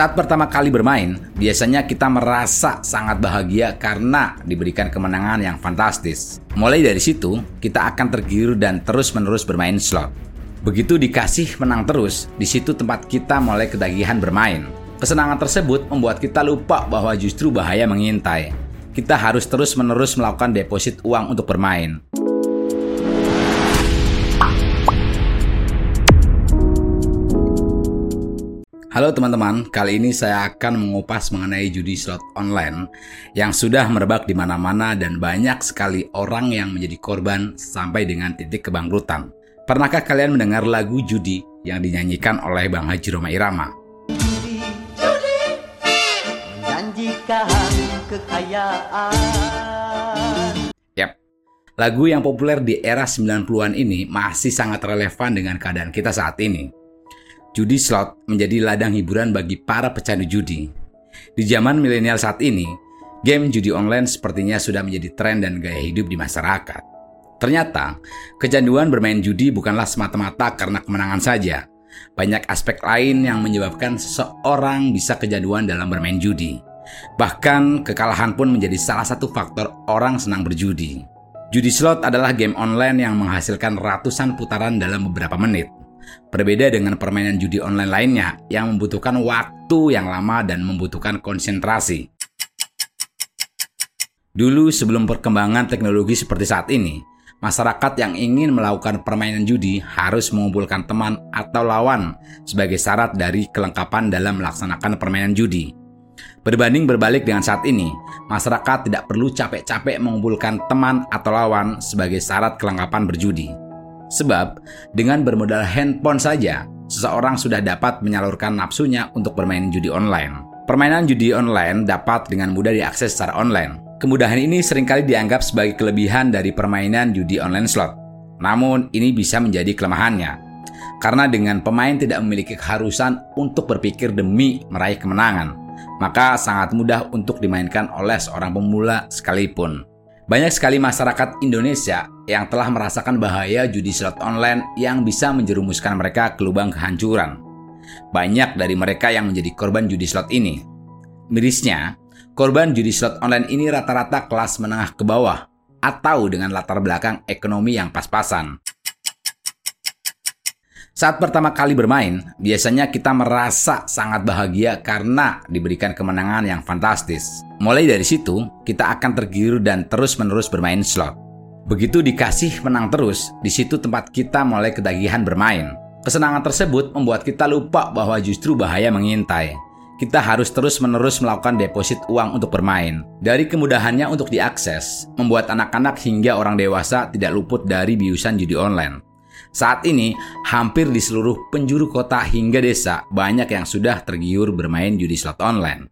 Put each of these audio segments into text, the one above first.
Saat pertama kali bermain, biasanya kita merasa sangat bahagia karena diberikan kemenangan yang fantastis. Mulai dari situ, kita akan tergiur dan terus-menerus bermain slot. Begitu dikasih menang terus, di situ tempat kita mulai kedagihan bermain. Kesenangan tersebut membuat kita lupa bahwa justru bahaya mengintai. Kita harus terus-menerus melakukan deposit uang untuk bermain. Halo teman-teman, kali ini saya akan mengupas mengenai judi slot online yang sudah merebak di mana-mana dan banyak sekali orang yang menjadi korban sampai dengan titik kebangkrutan. Pernahkah kalian mendengar lagu judi yang dinyanyikan oleh Bang Haji Roma Irama? Judi, judi, menjanjikan kekayaan. Yap, lagu yang populer di era 90-an ini masih sangat relevan dengan keadaan kita saat ini. Judi slot menjadi ladang hiburan bagi para pecandu judi. Di zaman milenial saat ini, game judi online sepertinya sudah menjadi tren dan gaya hidup di masyarakat. Ternyata, kecanduan bermain judi bukanlah semata-mata karena kemenangan saja. Banyak aspek lain yang menyebabkan seseorang bisa kecanduan dalam bermain judi. Bahkan, kekalahan pun menjadi salah satu faktor orang senang berjudi. Judi slot adalah game online yang menghasilkan ratusan putaran dalam beberapa menit. Berbeda dengan permainan judi online lainnya yang membutuhkan waktu yang lama dan membutuhkan konsentrasi. Dulu sebelum perkembangan teknologi seperti saat ini, masyarakat yang ingin melakukan permainan judi harus mengumpulkan teman atau lawan sebagai syarat dari kelengkapan dalam melaksanakan permainan judi. Berbanding berbalik dengan saat ini, masyarakat tidak perlu capek-capek mengumpulkan teman atau lawan sebagai syarat kelengkapan berjudi. Sebab, dengan bermodal handphone saja, seseorang sudah dapat menyalurkan nafsunya untuk bermain judi online. Permainan judi online dapat dengan mudah diakses secara online. Kemudahan ini sering kali dianggap sebagai kelebihan dari permainan judi online slot. Namun, ini bisa menjadi kelemahannya. Karena dengan pemain tidak memiliki keharusan untuk berpikir demi meraih kemenangan, maka sangat mudah untuk dimainkan oleh seorang pemula sekalipun. Banyak sekali masyarakat Indonesia yang telah merasakan bahaya judi slot online yang bisa menjerumuskan mereka ke lubang kehancuran. Banyak dari mereka yang menjadi korban judi slot ini. Mirisnya, korban judi slot online ini rata-rata kelas menengah ke bawah atau dengan latar belakang ekonomi yang pas-pasan. Saat pertama kali bermain, biasanya kita merasa sangat bahagia karena diberikan kemenangan yang fantastis. Mulai dari situ, kita akan tergiur dan terus-menerus bermain slot. Begitu dikasih menang terus, di situ tempat kita mulai kedagihan bermain. Kesenangan tersebut membuat kita lupa bahwa justru bahaya mengintai. Kita harus terus-menerus melakukan deposit uang untuk bermain. Dari kemudahannya untuk diakses, membuat anak-anak hingga orang dewasa tidak luput dari biusan judi online. Saat ini, hampir di seluruh penjuru kota hingga desa, banyak yang sudah tergiur bermain judi slot online.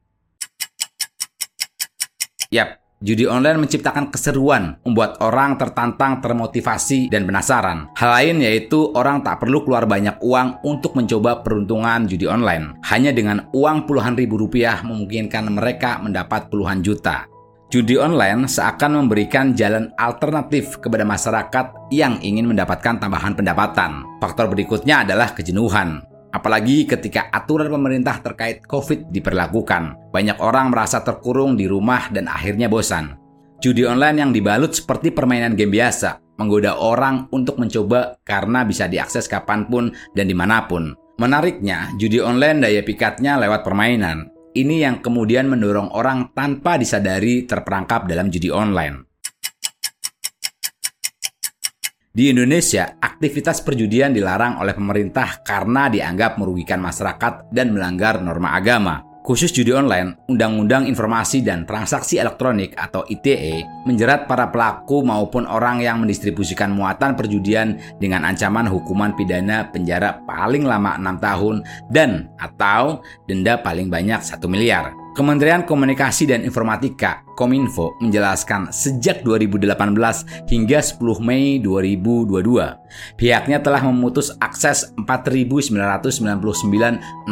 Yap, judi online menciptakan keseruan, membuat orang tertantang, termotivasi, dan penasaran. Hal lain yaitu orang tak perlu keluar banyak uang untuk mencoba peruntungan judi online. Hanya dengan uang puluhan ribu rupiah memungkinkan mereka mendapat puluhan juta. Judi online seakan memberikan jalan alternatif kepada masyarakat yang ingin mendapatkan tambahan pendapatan. Faktor berikutnya adalah kejenuhan. Apalagi ketika aturan pemerintah terkait COVID diperlakukan, banyak orang merasa terkurung di rumah dan akhirnya bosan. Judi online yang dibalut seperti permainan game biasa, menggoda orang untuk mencoba karena bisa diakses kapan pun dan di mana pun. Menariknya, judi online daya pikatnya lewat permainan, ini yang kemudian mendorong orang tanpa disadari terperangkap dalam judi online. Di Indonesia, aktivitas perjudian dilarang oleh pemerintah karena dianggap merugikan masyarakat dan melanggar norma agama. Khusus judi online, Undang-Undang Informasi dan Transaksi Elektronik atau ITE menjerat para pelaku maupun orang yang mendistribusikan muatan perjudian dengan ancaman hukuman pidana penjara paling lama 6 tahun dan atau denda paling banyak 1 miliar. Kementerian Komunikasi dan Informatika Kominfo menjelaskan sejak 2018 hingga 10 Mei 2022, pihaknya telah memutus akses 4.999.645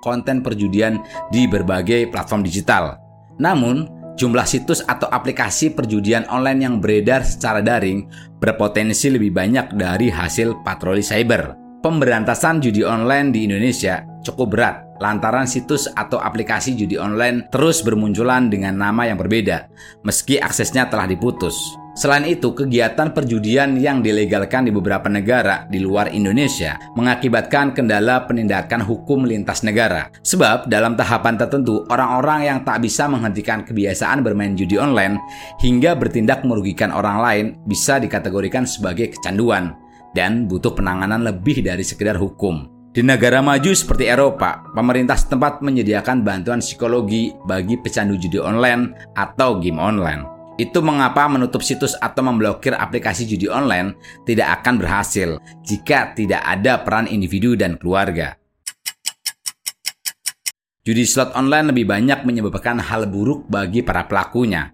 konten perjudian di berbagai platform digital. Namun, jumlah situs atau aplikasi perjudian online yang beredar secara daring berpotensi lebih banyak dari hasil patroli cyber. Pemberantasan judi online di Indonesia cukup berat lantaran situs atau aplikasi judi online terus bermunculan dengan nama yang berbeda, meski aksesnya telah diputus. Selain itu, kegiatan perjudian yang dilegalkan di beberapa negara di luar Indonesia mengakibatkan kendala penindakan hukum lintas negara. Sebab dalam tahapan tertentu, orang-orang yang tak bisa menghentikan kebiasaan bermain judi online hingga bertindak merugikan orang lain bisa dikategorikan sebagai kecanduan dan butuh penanganan lebih dari sekedar hukum. Di negara maju seperti Eropa, pemerintah setempat menyediakan bantuan psikologi bagi pecandu judi online atau game online. Itu mengapa menutup situs atau memblokir aplikasi judi online tidak akan berhasil jika tidak ada peran individu dan keluarga. Judi slot online lebih banyak menyebabkan hal buruk bagi para pelakunya.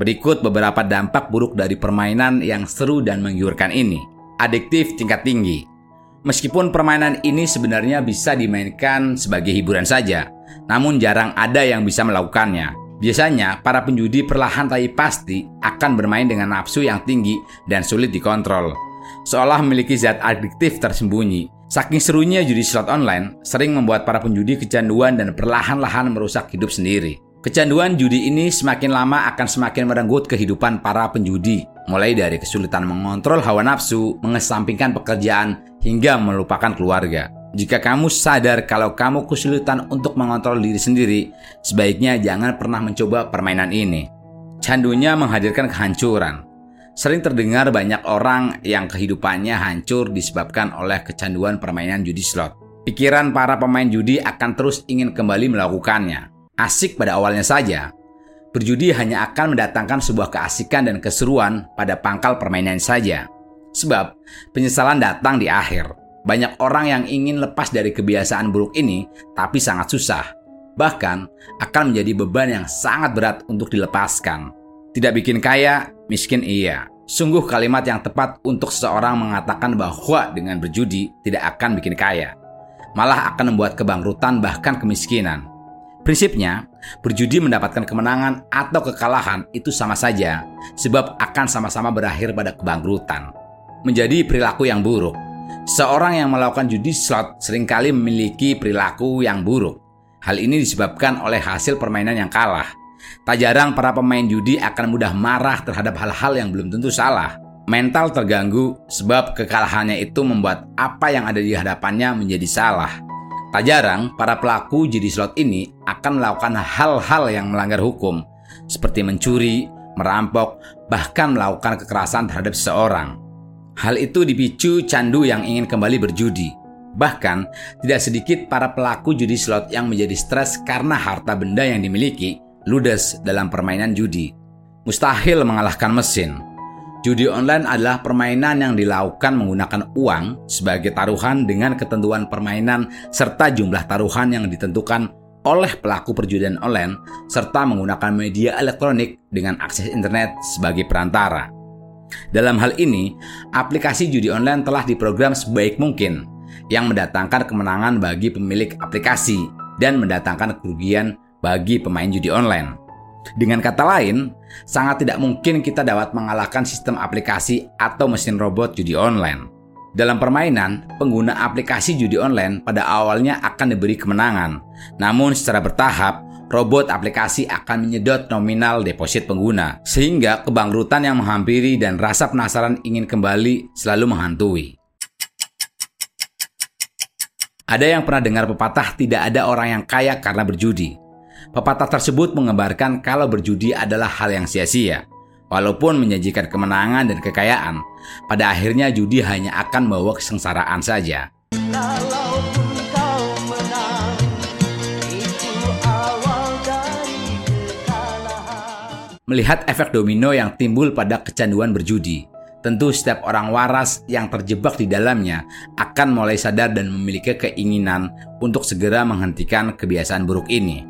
Berikut beberapa dampak buruk dari permainan yang seru dan menggiurkan ini. Adiktif tingkat tinggi. Meskipun permainan ini sebenarnya bisa dimainkan sebagai hiburan saja, namun jarang ada yang bisa melakukannya. Biasanya, para penjudi perlahan tapi pasti akan bermain dengan nafsu yang tinggi dan sulit dikontrol. Seolah memiliki zat adiktif tersembunyi. Saking serunya judi slot online, sering membuat para penjudi kecanduan dan perlahan-lahan merusak hidup sendiri. Kecanduan judi ini semakin lama akan semakin merenggut kehidupan para penjudi, mulai dari kesulitan mengontrol hawa nafsu, mengesampingkan pekerjaan, hingga melupakan keluarga. Jika kamu sadar kalau kamu kesulitan untuk mengontrol diri sendiri, sebaiknya jangan pernah mencoba permainan ini. Candunya menghadirkan kehancuran. Sering terdengar banyak orang yang kehidupannya hancur disebabkan oleh kecanduan permainan judi slot. Pikiran para pemain judi akan terus ingin kembali melakukannya. Asik pada awalnya saja, berjudi hanya akan mendatangkan sebuah keasikan dan keseruan pada pangkal permainan saja. Sebab penyesalan datang di akhir. Banyak orang yang ingin lepas dari kebiasaan buruk ini, tapi sangat susah. Bahkan akan menjadi beban yang sangat berat untuk dilepaskan. Tidak bikin kaya, miskin iya. Sungguh kalimat yang tepat untuk seseorang mengatakan bahwa dengan berjudi tidak akan bikin kaya. Malah akan membuat kebangkrutan bahkan kemiskinan. Prinsipnya, berjudi mendapatkan kemenangan atau kekalahan itu sama saja, sebab akan sama-sama berakhir pada kebangkrutan. Menjadi perilaku yang buruk. Seorang yang melakukan judi slot sering kali memiliki perilaku yang buruk. Hal ini disebabkan oleh hasil permainan yang kalah. Tak jarang para pemain judi akan mudah marah terhadap hal-hal yang belum tentu salah. Mental terganggu sebab kekalahannya itu membuat apa yang ada di hadapannya menjadi salah. Tak jarang para pelaku judi slot ini akan melakukan hal-hal yang melanggar hukum, seperti mencuri, merampok, bahkan melakukan kekerasan terhadap seseorang. Hal itu dipicu candu yang ingin kembali berjudi. Bahkan, tidak sedikit para pelaku judi slot yang menjadi stres karena harta benda yang dimiliki ludes dalam permainan judi. Mustahil mengalahkan mesin. Judi online adalah permainan yang dilakukan menggunakan uang sebagai taruhan dengan ketentuan permainan serta jumlah taruhan yang ditentukan oleh pelaku perjudian online serta menggunakan media elektronik dengan akses internet sebagai perantara. Dalam hal ini, aplikasi judi online telah diprogram sebaik mungkin yang mendatangkan kemenangan bagi pemilik aplikasi dan mendatangkan kerugian bagi pemain judi online. Dengan kata lain, sangat tidak mungkin kita dapat mengalahkan sistem aplikasi atau mesin robot judi online. Dalam permainan, pengguna aplikasi judi online pada awalnya akan diberi kemenangan, namun secara bertahap robot aplikasi akan menyedot nominal deposit pengguna, sehingga kebangkrutan yang menghampiri dan rasa penasaran ingin kembali selalu menghantui. Ada yang pernah dengar pepatah tidak ada orang yang kaya karena berjudi. Pepatah tersebut mengembarkan kalau berjudi adalah hal yang sia-sia. Walaupun menyajikan kemenangan dan kekayaan, pada akhirnya judi hanya akan membawa kesengsaraan saja. Melihat efek domino yang timbul pada kecanduan berjudi, tentu setiap orang waras yang terjebak di dalamnya akan mulai sadar dan memiliki keinginan untuk segera menghentikan kebiasaan buruk ini.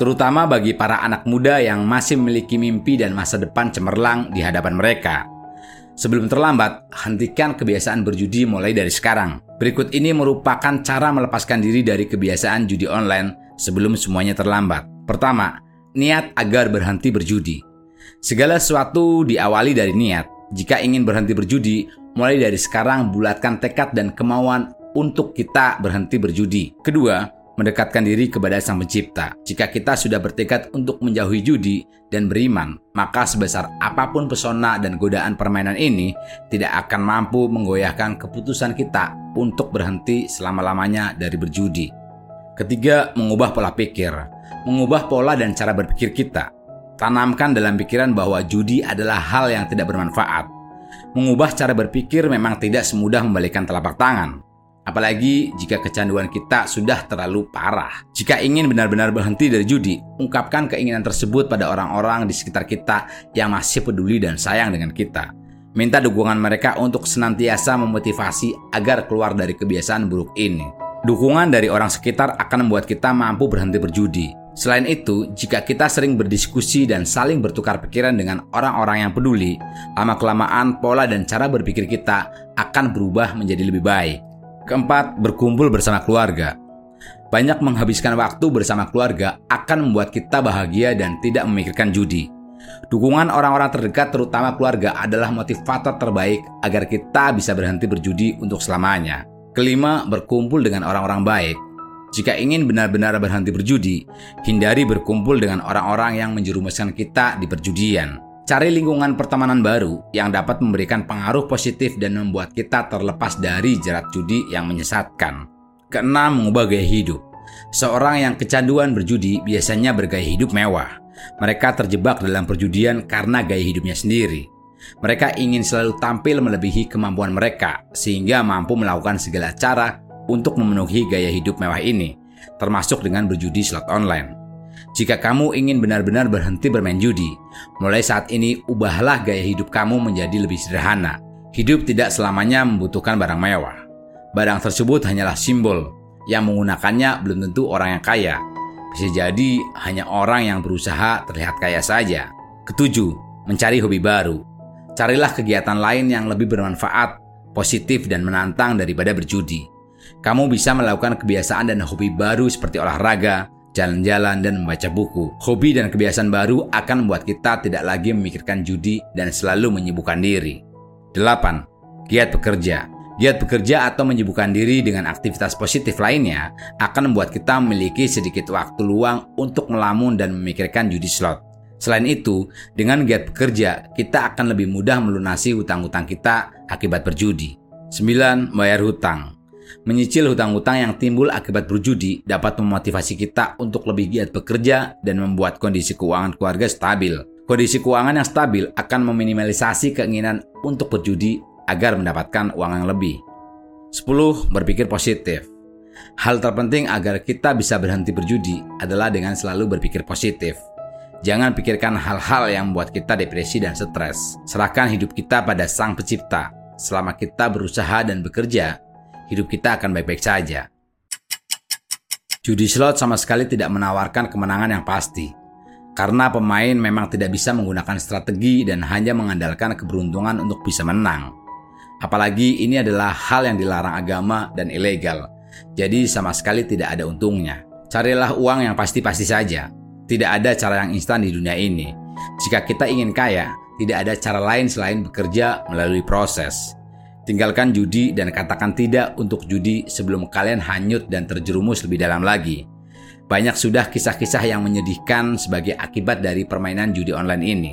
Terutama bagi para anak muda yang masih memiliki mimpi dan masa depan cemerlang di hadapan mereka. Sebelum terlambat, hentikan kebiasaan berjudi mulai dari sekarang. Berikut ini merupakan cara melepaskan diri dari kebiasaan judi online sebelum semuanya terlambat. Pertama, niat agar berhenti berjudi. Segala sesuatu diawali dari niat. Jika ingin berhenti berjudi, mulai dari sekarang bulatkan tekad dan kemauan untuk kita berhenti berjudi. Kedua, mendekatkan diri kepada Sang Pencipta. Jika kita sudah bertekad untuk menjauhi judi dan beriman, maka sebesar apa pun pesona dan godaan permainan ini tidak akan mampu menggoyahkan keputusan kita untuk berhenti selama-lamanya dari berjudi. Ketiga, mengubah pola pikir. Mengubah pola dan cara berpikir kita. Tanamkan dalam pikiran bahwa judi adalah hal yang tidak bermanfaat. Mengubah cara berpikir memang tidak semudah membalikkan telapak tangan. Apalagi jika kecanduan kita sudah terlalu parah. Jika ingin benar-benar berhenti dari judi, ungkapkan keinginan tersebut pada orang-orang di sekitar kita yang masih peduli dan sayang dengan kita. Minta dukungan mereka untuk senantiasa memotivasi agar keluar dari kebiasaan buruk ini. Dukungan dari orang sekitar akan membuat kita mampu berhenti berjudi. Selain itu, jika kita sering berdiskusi dan saling bertukar pikiran dengan orang-orang yang peduli, lama-kelamaan pola dan cara berpikir kita akan berubah menjadi lebih baik. Keempat, berkumpul bersama keluarga. Banyak menghabiskan waktu bersama keluarga akan membuat kita bahagia dan tidak memikirkan judi. Dukungan orang-orang terdekat terutama keluarga adalah motivator terbaik agar kita bisa berhenti berjudi untuk selamanya. Kelima, berkumpul dengan orang-orang baik. Jika ingin benar-benar berhenti berjudi, hindari berkumpul dengan orang-orang yang menjerumuskan kita di perjudian. Cari lingkungan pertemanan baru yang dapat memberikan pengaruh positif dan membuat kita terlepas dari jerat judi yang menyesatkan. Keenam, mengubah gaya hidup. Seorang yang kecanduan berjudi biasanya bergaya hidup mewah. Mereka terjebak dalam perjudian karena gaya hidupnya sendiri. Mereka ingin selalu tampil melebihi kemampuan mereka, sehingga mampu melakukan segala cara untuk memenuhi gaya hidup mewah ini, termasuk dengan berjudi slot online. Jika kamu ingin benar-benar berhenti bermain judi, mulai saat ini ubahlah gaya hidup kamu menjadi lebih sederhana. Hidup tidak selamanya membutuhkan barang mewah. Barang tersebut hanyalah simbol, yang menggunakannya belum tentu orang yang kaya. Bisa jadi hanya orang yang berusaha terlihat kaya saja. Ketujuh, mencari hobi baru. Carilah kegiatan lain yang lebih bermanfaat, positif, dan menantang daripada berjudi. Kamu bisa melakukan kebiasaan dan hobi baru seperti olahraga, jalan-jalan, dan membaca buku. Hobi dan kebiasaan baru akan membuat kita tidak lagi memikirkan judi dan selalu menyibukkan diri. 8. Giat bekerja. Giat bekerja atau menyibukkan diri dengan aktivitas positif lainnya akan membuat kita memiliki sedikit waktu luang untuk melamun dan memikirkan judi slot. Selain itu, dengan giat bekerja, kita akan lebih mudah melunasi hutang-hutang kita akibat berjudi. 9. Bayar hutang. Menyicil hutang-hutang yang timbul akibat berjudi dapat memotivasi kita untuk lebih giat bekerja dan membuat kondisi keuangan keluarga stabil. Kondisi keuangan yang stabil akan meminimalisasi keinginan untuk berjudi agar mendapatkan uang yang lebih. 10. Berpikir positif. Hal terpenting agar kita bisa berhenti berjudi adalah dengan selalu berpikir positif. Jangan pikirkan hal-hal yang membuat kita depresi dan stres. Serahkan hidup kita pada Sang Pencipta. Selama kita berusaha dan bekerja, hidup kita akan baik-baik saja. Judi slot sama sekali tidak menawarkan kemenangan yang pasti, karena pemain memang tidak bisa menggunakan strategi dan hanya mengandalkan keberuntungan untuk bisa menang. Apalagi ini adalah hal yang dilarang agama dan ilegal, jadi sama sekali tidak ada untungnya. Carilah uang yang pasti-pasti saja. Tidak ada cara yang instan di dunia ini. Jika kita ingin kaya, tidak ada cara lain selain bekerja melalui proses. Tinggalkan judi dan katakan tidak untuk judi sebelum kalian hanyut dan terjerumus lebih dalam lagi. Banyak sudah kisah-kisah yang menyedihkan sebagai akibat dari permainan judi online ini.